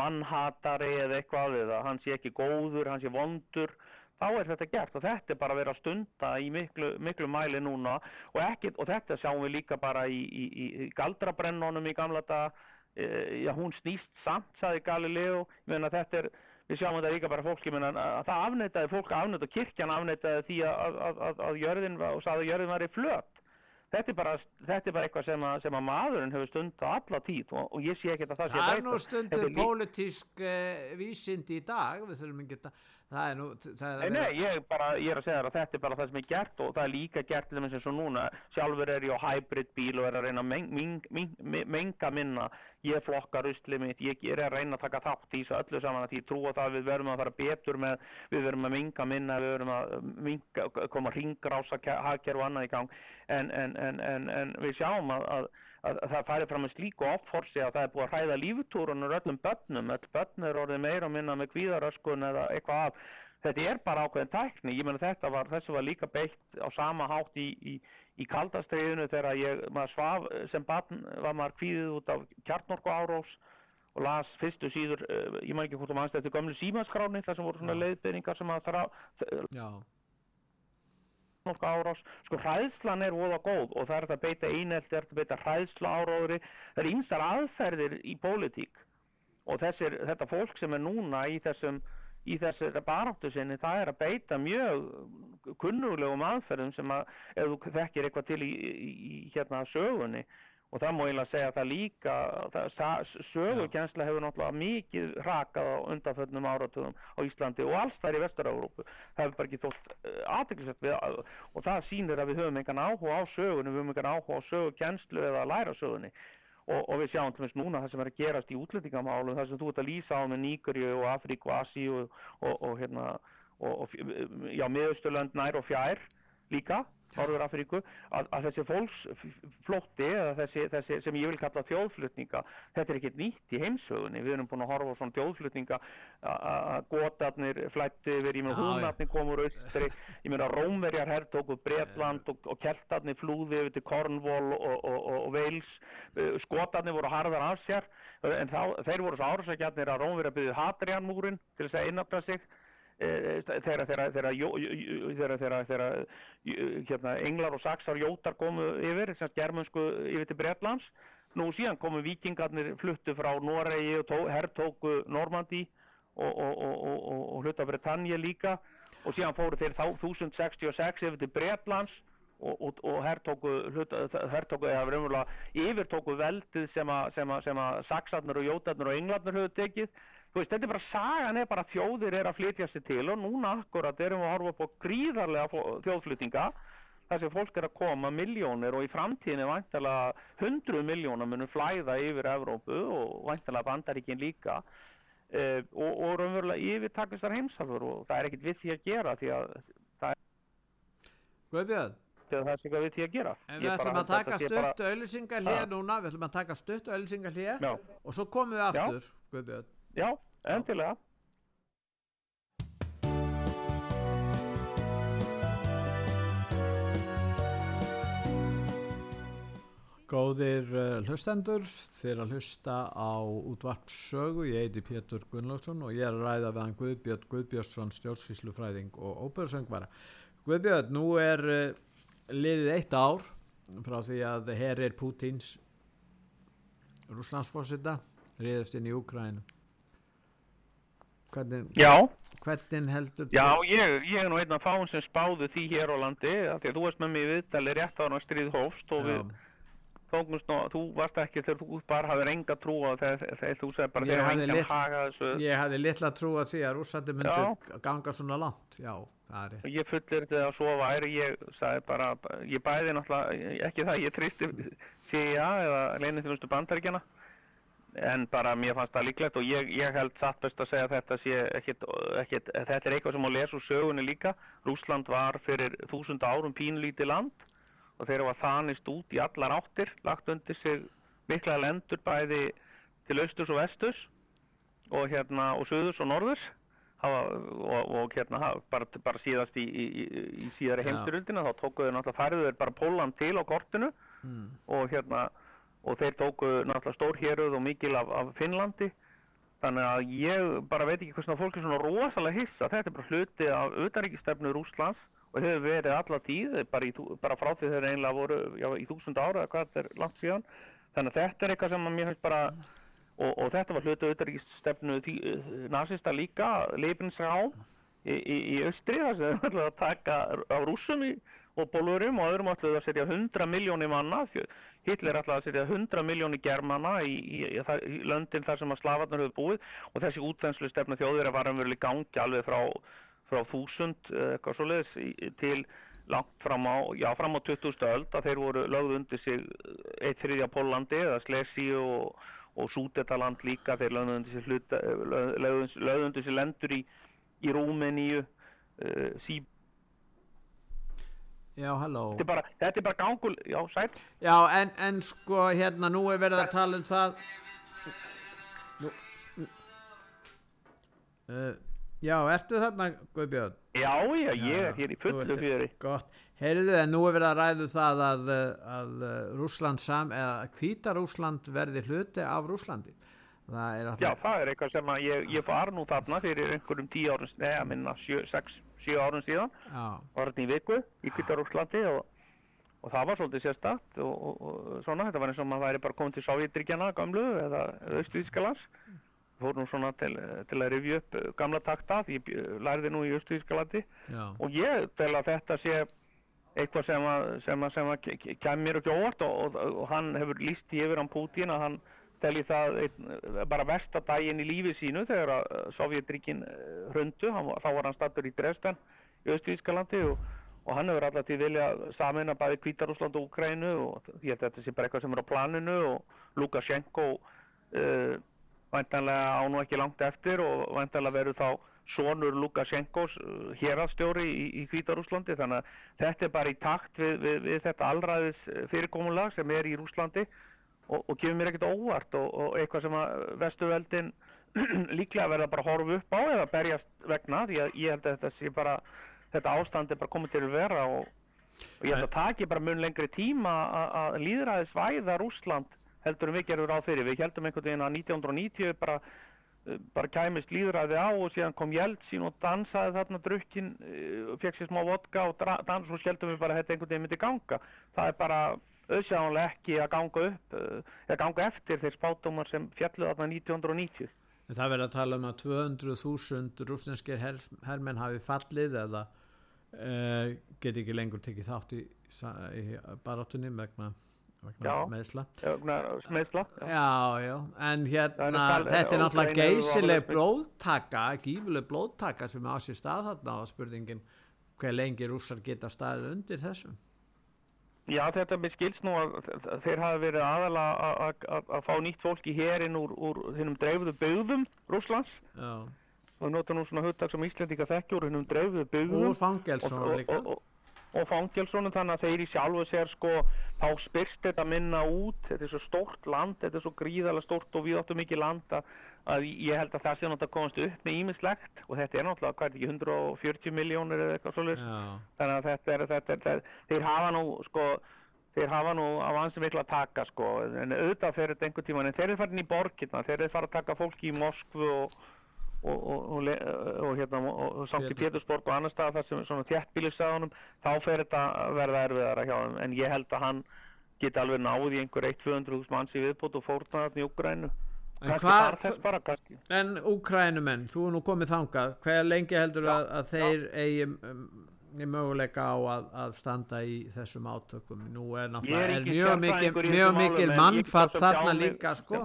mannhatari eða eitthvað eða hann sé ekki góður, hann sé vondur þá er þetta gert. Og þetta er bara að vera að stunda í miklu, miklu mæli núna. Og, ekki, og þetta sjáum við líka bara í, í, í, galdrabrennunum í gamla daga. E, já hún snýst samt, saði Galileo. Ég meina þetta er við sjáum þetta líka bara fólk, ég meina að það afneitaði fólk afneitaði, kirkjan afneitaði því að, að, að, að jörðin var, og sagði að jörðin var í flöt. Þetta er bara, þetta er bara eitthvað sem að, sem að maðurinn hefur stund á alla tíð og, og ég sé ekki að það sé Það að er nú stundu pólitísk uh, vísindi í dag, við þurfum ekki að, það er nú, það er Nei, að nei, ég, bara, ég er að segja þér að þetta er bara það sem er gert og það er líka gert til þess og núna. Sjálfur er ég á hybrid bíl og er að reyna að meng, meng, meng, menga minna. Ég flokka ruslið mitt, ég er að reyna að taka þátt í þessu öllu saman að ég það að við verðum að fara betur með, við verðum að menga minna, við verðum að minga, koma ringrása hagkerf og annað í gang. En, en, en, en, en við sjáum að, að að það færi fram með slíku offorsi að það er búið að hræða líftúrunur öllum börnum, öll börn er orðið meira og minna með kvíðaröskun eða eitthvað af. Þetta er bara ákveðin tækni, ég meina þetta var þessu var líka beitt á sama hátt í, í, í kaldastriðinu þegar ég maður svaf sem barn var maður kvíðið út af kjarnorku árós og las fyrstu síður, uh, ég maður ekki hvort þú mannst þetta gömlu símaskráni þar sem voru svona leiðbyrningar sem að þrá, Já, kjarnorku árás sko hræðslan er voða góð og það er að beita einelti, það er að beita hræðsla áróðri það er ýmsar aðferðir í pólitík og þessir, þetta fólk sem er núna í þessum í þessari baráttu sinni, það er að beita mjög kunnulegum aðferðum sem að, ef þú þekkir eitthvað til í, í, í hérna sögunni og það má eiginlega segja að það líka það, sögukensla hefur náttúrulega mikið rakað á undanföllnum áratugum á Íslandi og alls þær í Vestur-Európu það hefur bara ekki þótt aðteklisett við og það sýnir að við höfum engan áhuga á sögunni við höfum engan áhuga á sögukenslu eða að læra sögunni. Og, og við sjáum til þess núna það sem er að gerast í útlendingamálum það sem þú ert að lýsa á með Níkerju og Afríku og Asíu og, og, og hérna og, og já, miðausturlönd nær og fjær líka Norður Afríku, að, að þessi fólksflótti eða þessi, þessi sem ég vil kalla þjóðflutninga, þetta er ekkert nýtt í heimsögunni, við erum búin að horfa á svona þjóðflutninga að gotarnir flætti yfir, ég meina húnarnir komur austri, ég meina Rómverjar hertóku Bretland og, og keltarnir flúði yfir til Cornwall og, og, og, Wales, skotarnir voru harðar af sér, en þá, þeir voru svo árásækjarnir að Rómverjar byggðu Hadrianmúrin til þess að innafna sig þegar þegar þegar jú- hérna englar og saxar jótar komu yfir sem germansku yfir til Bretlands. Nú síðan komu vikingarnir fluttu frá Noregi og tó, herrtóku Normandi og, og, og, og, hluta Bretanje líka. Og síðan fóru þeir þá 1066 yfir til Bretlands og, herrtóku herrtóku eða raunverulega yfirtóku veldið sem að, að, að saxarnir og jótarnir og englarnir höfðu tekið þú veist, þetta er bara sagan er bara að þjóðir er að flytja sig til og núna akkurat erum við að horfa upp á gríðarlega þjóðflutninga þar sem fólk er að koma miljónir og í framtíðinni væntalega hundruð miljónar munum flæða yfir Evrópu og væntalega bandaríkin líka uh, og, og raunverulega yfir takast þar heimsafur og það er ekkit við því að gera því að það er Guðbjörn, það er sig við því að gera en við ætlum að taka stutt auðlýsingar Ha. núna, við ætlum að taka stutt auðlýsingar Já. og svo komum við aftur, Guðbjörn. Já, endilega. Góðir eh, hlustendur, þér að hlusta á útvarpsögu, ég heiti Pétur Gunnlaugsson og ég er að ræða við hann Guðbjörn Guðbjörnsson, stjórnfíslufræðing og óperasöngvara. Guðbjörn, nú er eh, liðið eitt ár frá því að herr er Pútins rúslandsforsita, riðast inn í Úkrænum. Hvernig, Já, hvernig heldur já, ég, ég er nú einn af fáin sem spáðu því hér á landi, því að þú varst með í viðtali rétt ára stríð hófst og við tókumst nú, þú varst ekki þegar þú bara hafðir enga trú á þegar, þú segir bara þegar hafði engan lit- haga þessu. Ég hafði litla trú að því að rússandi myndi ganga svona langt. Já. Ég fullir þetta að svo væri, ég sagði bara, ég bæði náttúrulega, ekki það, ég tristi CIA eða leinin þjónustu bandaríkjana, en bara mér fannst það líklegt og ég, ég held satt best að segja þetta sé ekkit, ekkit, þetta er eitthvað sem má lesa úr sögunni líka. Rússland var fyrir þúsund árum pínlítið land og þeirra var þanist út í allar áttir, lagt undir sig mikla lendur bæði til austurs og vesturs og hérna og söðurs og norðurs hafa, og, og hérna hafa, bara, bara síðast í, í, í, í síðari Já. heimstyröldina þá tókuðu náttúrulega færðu þeir bara Póland til á kortinu Mm. og hérna og þeir tóku náttúrulega stór héruð og mikil af, af Finnlandi. Þannig að ég bara veit ekki hversna fólk er svona rosalega hissa. Þetta er bara hluti af utaríkistefnu Rússlands og hefur verið alla tíð bara, í, bara frá því þeir einlega voru já, í þúsund ára eða hvað þetta er langt síðan. Þannig að þetta er eitthvað sem mér finnst bara og, og þetta var hluti utaríkistefnu nazista líka Leibninsrá í, í, í austri þar sem þeir ætlaðu að taka á rússum í, og bólurum og öðrum ætlaðu að setja 100 miljónir manna Hitler ætlaði að setja 100 miljónir germana í, í, í, í löndin þar sem að slafarnar höfðu búið og þessi útvennslu stefna þjóðir var umverulega í gangi alveg frá, frá 1000 eh, eitthvað svoleiðis til langt fram á, já, fram á 20. öld að þeir voru lögðu undir sig eh, eitt þriðja Pólandi eða Slesi og, og Súdetaland líka þeir lögðu undir sig, hluta, eh, lögðu, lögðu, lögðu undir sig lendur í, Rúmeníu uh, sí, Já, halló. þetta er bara, þetta er bara gangul, já, sætt Já, en, en sko, hérna, nú er verið að tala um það Nú uh, Já, ertu þarna, Guðbjörn? Já, já, ég er hér í fullu fjöri. Gott, heyrðu, en nú er verið að ræðu það að, að Rúsland sam, eða hvíta Rúsland verði hluti af Rúslandi Það er Já, alltaf það er eitthvað sem að ég, ég var nú þarna fyrir einhverjum tíu árum, neða, minna, sjö, sex, sjö árum síðan. Já, Var þetta í viku í Kvítarúslandi og, og það var svolítið sérstakt og, og, og svona, þetta var eins og maður væri bara komið til Sovjetríkjana, gamlu, eða Östuískalands. Fór nú svona til, til að rifja upp eh, gamla takta, því ég bjö- lærði nú í Östuískalandi. og ég tel að þetta sé eitthvað sem að, sem að, sem að ke- ke- kæmi mér ekki óvart og, hann hefur líst í yfir hann Pútín að hann telji það einn, bara versta daginn í lífi sínu þegar að eh, Sovjetríkin eh, hrundu, þá var hann stattur í Dresden í Östuískalandi og, og hann hefur alltaf til vilja samin að bæði Kvítarúsland og Ukrænu og því að þetta sé bara eitthvað sem er á planinu og Lukashenko uh, væntanlega á nú ekki langt eftir og væntanlega verður þá sonur Lukashenkos uh, hérastjóri í, í Hvítarúslandi þannig að þetta er bara í takt við, við, við þetta allræðis fyrirkomulag sem er í Rúslandi og, og gefur mér ekkert óvart og, og eitthvað sem að vestuveldin líklega verða bara að horfa upp á eða berjast vegna því að ég held að þetta bara þetta ástand er bara komið til að vera og, og ég held að taki bara mun lengri tíma að- að líðræði svæða Rúsland heldur um við gerum ráð fyrir við heldum einhvern veginn að 1990 bara bara kæmist líðræði á og síðan kom Jeltsin og dansaði þarna drukkin, uh, fekk sér smá vodka og dans og skjeldum við bara að þetta einhvern veginn myndi ganga. Það er bara auðsjáðanlega ekki að ganga upp, eða ganga eftir þeir spátumar sem fjallu þarna 1990. En það verður að tala um að 200.000 rúsneskir her, hermenn hafi fallið eða uh, geti ekki lengur tekið þátt í, í baráttunni vegna, vegna Já. meðsla. Smeðsla. Já, já, en hérna er tal- þetta er náttúrulega geysileg blóðtaka, gífuleg blóðtaka sem á sér stað þarna og spurningin hver lengi rússar geta staðið undir þessum. Já, þetta með skilst nú að þeir hafi verið aðala að fá nýtt fólk í herin úr, úr hinnum dreifðu byggðum Rússlands. Já, og nota nú svona hugtak sem Íslendinga þekkjur hinnum dreifðu byggðum. Fangelsum líka. og, og, og fangelsónum þannig að þeir í sjálfu sér sko þá spyrst þetta minna út. Þetta er svo stórt land, þetta er svo gríðalega stórt og við áttum mikið land að, að ég held að það sé náttúrulega komast upp með ímislegt og þetta er náttúrulega, hvað er þetta ekki, 140 miljónir eða eitthvað svolítið þannig að þetta er, þetta er, þetta er þeir hafa nú sko þeir hafa nú á ansi mikla að taka sko, en auðvitað fer þetta einhvern tíman, en þeir eru farin í borgirna, þeir eru farin að taka fólki í Moskvu og, og, og, og, hérna, og, samt í Pétur. Pétursborg og annar stað þar sem svona þjættbílisæðunum, þá fer þetta verða erfiðara hjá þeim, en ég held að hann geti alveg náð í einhver 1-200 manns í viðbútt og fórna þarna í Úgrænu. En hvað-. En Úkrænumenn, þú er nú komið þangað, hver lengi heldur Já, að, að þeir eigi um, í möguleika á að, að standa í þessum átökum? Nú er náttúrulega er mjög mikil, mjög mikil mannfatt þarna líka, sko.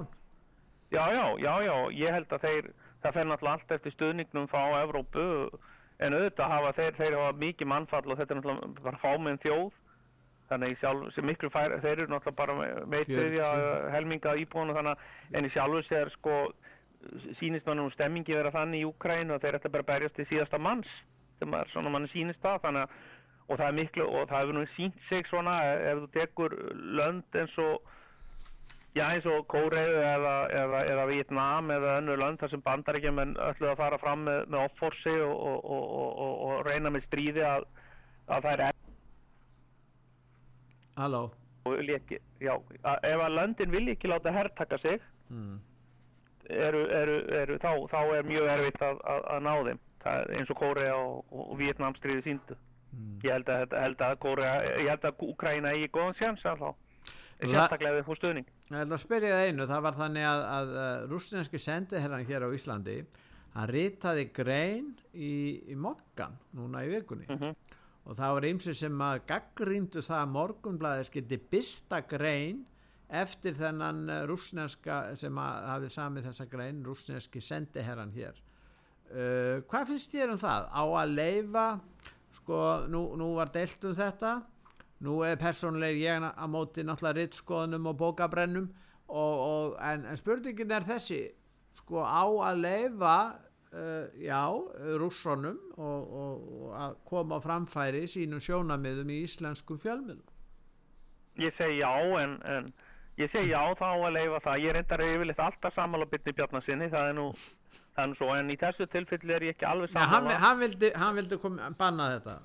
Já, já, já, já, ég held að þeir, það fer náttúrulega allt eftir stuðningnum frá Evrópu, en auðvitað hafa þeir, þeir hafa mikið mannfall og þetta er náttúrulega bara fáminn þjóð, þannig í sjálf, sem miklu fær, þeir eru náttúrulega bara 40. helminga íbúinu þannig en í sjálfu sér sko, sýnist mann um stemmingi vera þannig í Úkrænu að þeir ætla bara að berjast til síðasta manns, sem er svona mann sýnist það, þannig og það er miklu, og það hefur nú sínt sig svona, ef þú tekur lönd eins og Já, eins og Kóreu eða, eða, eða Vietnam eða önnur lönd þar sem bandaríkjumenn öllu að fara fram með, með offorsi og, og, og, og, og, og reyna með stríði að, að það er Halló, ekki, já, ef að löndin vilja ekki láta herrtaka sig mm. eru, eru, eru, þá, þá er mjög erfitt að, að, að ná þeim. Er eins og Kórea og, og Vietnam stríði síndu ég held að, held að Kórea, ég held að Úkraina eigi góðan sjans allá það- sérstaklega við fór stuðning. Ég ætla að spyrja það einu, það var þannig að, að, að rúsneski sendiherran hér á Íslandi, hann ritaði grein í, í mokkan núna í vikunni. Mhm. Og það var ymsi sem að gaggríndu það að morgunblæði skildi byrta grein eftir þennan eh, rússneska sem hafið samið þessa grein rússneski sendiherran hér. Uh, hvað finnst þér um það? Á að leifa sko nú, nú var deilt um þetta. Nú er persónuleg ég að móti náttúrulega rittskoðunum og bókabrennum. Og, og, en, en spurningin er þessi sko á að leifa uh, já, rússonum og, og, og að koma á framfæri sínum sjónamiðum í íslenskum fjölmiðlum Ég segi já, en, en ég segi já þá að leifa það. Ég reyndar yfirleitt alltaf sammála byrni Bjarnasinni, það er nú, nú svo, en í þessu tilfelli er ég ekki alveg Nei, hann, hann vildi, hann vildi kom, banna þetta?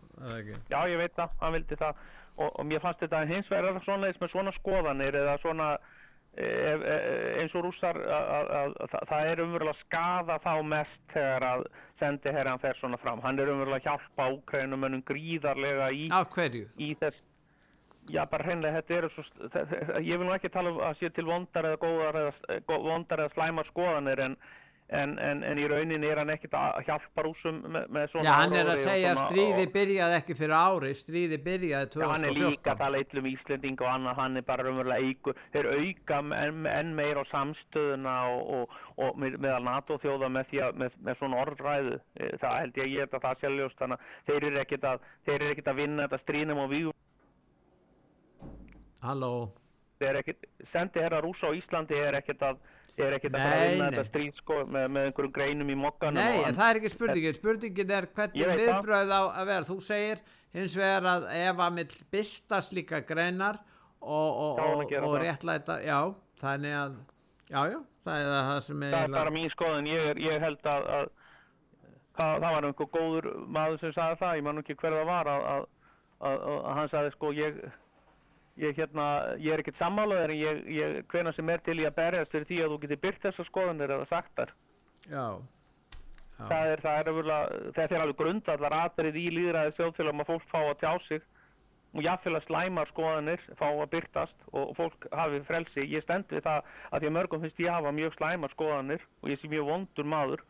Já, ég veit það, hann vildi það og, og mér fannst þetta hins vegar svona svona skoðanir eða svona ef, e, eins og rússar að, að, að, að það er umverulega að skada þá mest þegar að sendi herran fer svona fram. Hann er umverulega að hjálpa úkrænumönnum gríðarlega í í þess já bara hreinlega þetta eru svo ég vil nú ekki tala um að sé til vondar eða góðar eða, gó- vondar eða slæmar skoðanir en, en, en, en í rauninni er hann ekkit að hjálpa rúsum með, með svona Já, hann er að segja að stríði byrjaði ekki fyrir ári, stríði byrjaði Já, hann er líka að 2014. tala illum Íslending og annað, hann er bara raunverulega eigur, þeir auka enn, enn meir á samstöðuna og, og, og með- meðal NATO þjóða með, því að, með, með svona orðræðu, Eh, það held ég, ég held að það sé ljóst, þannig að þeir eru ekkit að, ekkit að vinna þetta stríðnum og við, Halló, sendi herra rúsa á Íslandi er ekkit að, er ekkit að fara að Nei, vinna nei. þetta stríð sko með, með einhverjum greinum í mokkanum nei, það er ekki spurningin, spurningin er hvernig viðbröð á að vera, þú segir hins vegar að ef að mill byrtast líka greinar og, og, og, og réttlæta, já, þannig að, já, já, það er það sem er það er bara mín skoðun, ég, er, ég held að, að það, það var einhver góður maður sem sagði það, ég man ekki hver það var að, að, að hann sagði sko ég, ég hérna ég er ekkert sammálaður en ég, ég hvena sem er til í að berjast fyrir því að þú getur byrt þessar skoðunir eða sagt þar já, já, það er, það er öfurlega, þetta er alveg grundallar atrið í líðræði þjóðfélagum að fólk fá að tjá sig. Og jáfnvel að slæmar skoðanir fá að byrtast og fólk hafi frelsi. Ég stend við það að því að mörgum finnst ég hafa mjög slæmar skoðanir og ég sé mjög vondur maður.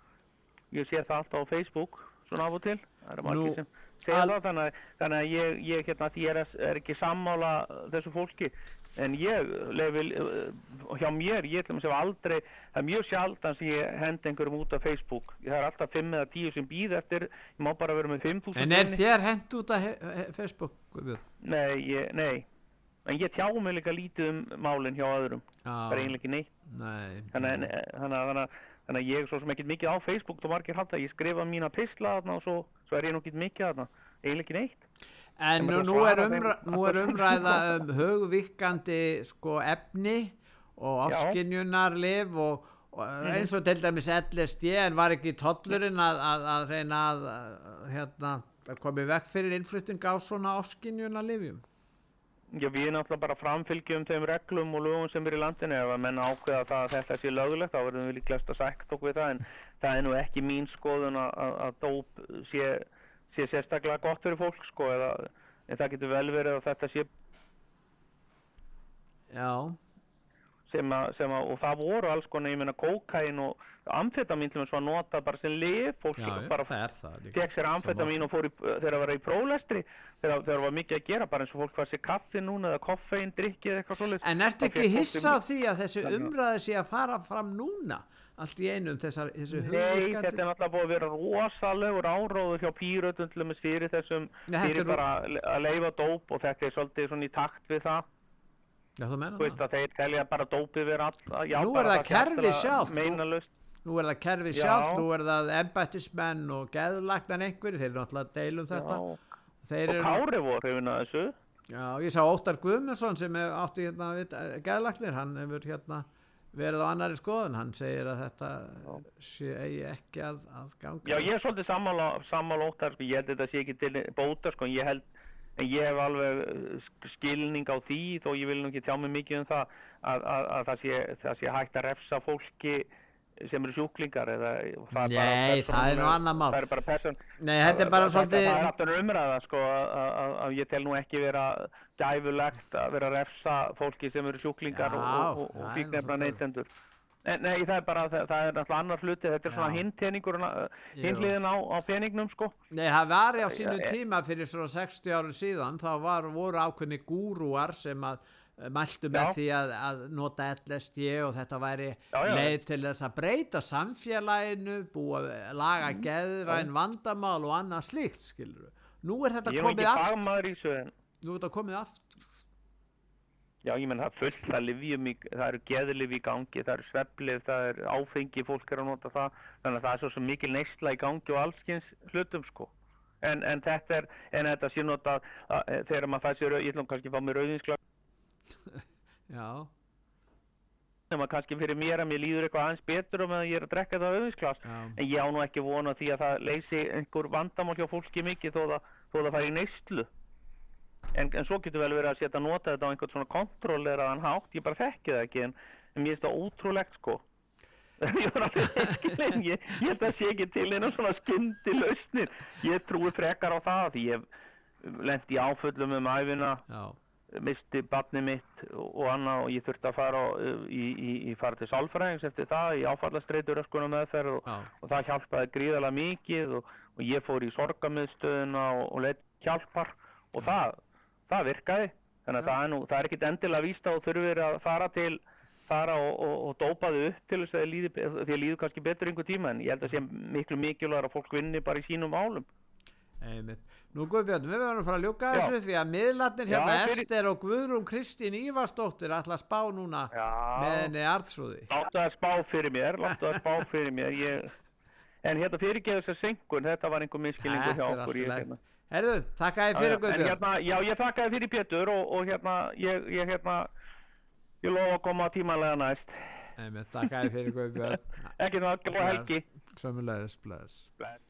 Ég sé það alltaf á Facebook svona af og til. Það eru margir sem segja það þannig, þannig að ég, ég hérna því er, er ekki sammála þessu fólki. En ég lefi uh, hjá mér, ég ætlum að segja aldrei það er mjög sjaldan sem ég hendi einhverjum út af Facebook, það er alltaf 5 eða 10 sem býð eftir, ég má bara vera með 5.000 en er þér hent út af Facebook? Nei, ég, nei. En ég tjá mig líka lítið um málin hjá öðrum, Já, bara eiginlega ekki neitt. Nei, þannig að, þannig þannig þannig að ég svo sem ekkert mikið á Facebook og margir halda, ég skrifa mína pistla og svo, svo er ég nú ekki mikið þarna eiginlega ekki neitt. En nú, nú, er umræ, nú er umræða um hugvíkandi sko efni og afskinjunarlif og, og eins og til dæmis LSD en var ekki tollurinn að, að, að reyna að, hérna, að koma í vekk fyrir innflutting á svona afskinjunarlifjum Já, við náttúrulega bara framfylgjum þeim reglum og lögum sem er í landinu. Ef að menn ákveða það að þetta sé lögulegt þá verðum við líklegast að sækt okkur við það en það er nú ekki mín skoðun að, að, að dóp sé, sé sérstaklega gott fyrir fólk sko eða en það getur vel verið að þetta sé já, sem að, sem að og það voru alls konar, ég meina kókain og amfetamin til þess að nota bara sem lif fólk já, bara fekk sér amfetamin og fór í, þegar það var í prólestri þegar það var mikið að gera bara eins og fólk var sér kaffi núna eða koffein, drikki eða eitthvað svoleiðis. En ertu Þá ekki hissa á því að þessi umræði sé að fara fram núna allt í einu um þessar, þessu Nei, þetta hugvíkandi er náttúrulega búið að vera rosalegur áróður hjá pírötum til dæmis fyrir þessum fyrir bara að leifa dóp og þetta er svolítið svona í takt við það. Já, þú menna það. að þeir telja bara dópið vera all, já, Nú er það kerfið sjálft, nú- meinalust Nú er það kerfið Já. sjálf, nú er það embættismenn og geðlagnar einhverju, þeir náttúrulega að deila um þetta. Og Þeir eru, Kári voru hrifin að þessu. Já, ég sá Óttar Guðmundsson sem átti hérna við- geðlagnir, hann hefur hérna verið á annari skoðun, hann segir að þetta sé eigi ekki að, að ganga. Já, ég er svolítið sammála, sammála óttar, sko, ég held að þetta sé ekki til bóta, sko, en ég held, en ég hef alveg sk- skilning á því, þó ég vil nú ekki tjá mig mikið um það, að, að, að það, sé, það sé hægt að refsa fólki sem eru sjúklingar, eða það er bara Nei, það er nú annað mál. Það er bara person, Nei, þetta er bara svolítið Það er aftur umræða, sko, að, að, að ég tel nú ekki vera gæfulegt að vera að refsa fólki sem eru sjúklingar Já, og, og, og fíknefna neytendur. Nei, nei, það er bara, það, það er náttúrulega annar hluti, þetta er svona Já. hinn teningur, Jú. hinn liðin á, á peningnum, sko. Nei, það var á sínu Já, tíma fyrir svona 60 árum síðan þá var, voru ákveðni gúrúar sem að eh, mæltu með Já. því að, að nota LSD og þetta væri leið til þess að breyta samfélaginu, búa, laga Mm. geðræn vandamál og annað slíkt, skilur Nú er þetta komið ekki nú er þetta komið aftur. já, ég menn það fullt það livjum, í, það eru geðlif í gangi, það eru svepplif, það er áfengi, fólk er að nota það, þannig að það er svo sem mikil neysla í gangi og allskins hlutum, sko. En, en þetta er, en þetta sé nota, að, þegar maður fæ sér, ég ætlum kannski að fá mér auðvinskla, Já, sem að kannski fyrir mér að mér líður eitthvað aðeins betur og meðan ég er að drekka það auðvinsglas já, en ég á nú ekki vona því að það leysi einhver vandamál hjá fólki mikið þó það, þó það fari í neyslu en, en svo getur vel verið að setja að nota þetta á einhvern svona kontrolleraðan hátt. Ég bara þekki það ekki en, mér finnst það ótrúlegt sko. Ég var alveg eskilin ég, ég held að sé ekki til einu svona skyndi lausnir ég trúi frekar á það því ég í áföllum um æfina já, misti barni mitt og og annað og ég þurfti að fara í, í, í fara til sálfræðings eftir það í áfallastreitur öskuna meðferð og, já, og það hjálpaði gríðarlega mikið og, og ég fór í sorgamiðstöðuna og, og leitt hjálpar. Og það, það virkaði þannig að það er, nú, það er ekkit endilega víst að þú þurfir að fara til fara og, og, og dópa þau upp til þess að þér líði, be- þér líður kannski betur einhver tíma en ég held að sé miklu mikilvægur að fólk vinni bara í sínum málum einmitt. Nú Guðbjörn, við verðum að fara að ljúka Já. þessu því að miðlarnir Já, hérna fyrir- Ester og Guðrún Kristín Ívarsdóttir ætla að spá núna með henni arðsúði. Láttu að spá fyrir mér, spá fyrir mér ég... En hérna fyrirgeðu þess að senkun, þetta var einhver minnskilningur hjá okkur ég, hérna. Herðu, þakka þér fyrir Guðbjörn. hérna, já, ég þakkaði fyrir Pétur og, og hérna, ég, ég hérna ég lofa að koma tímanlega næst Einmitt, þakka þér fyrir Guðbjörn. ekki góða helgi Sömulegis, bless. Bless.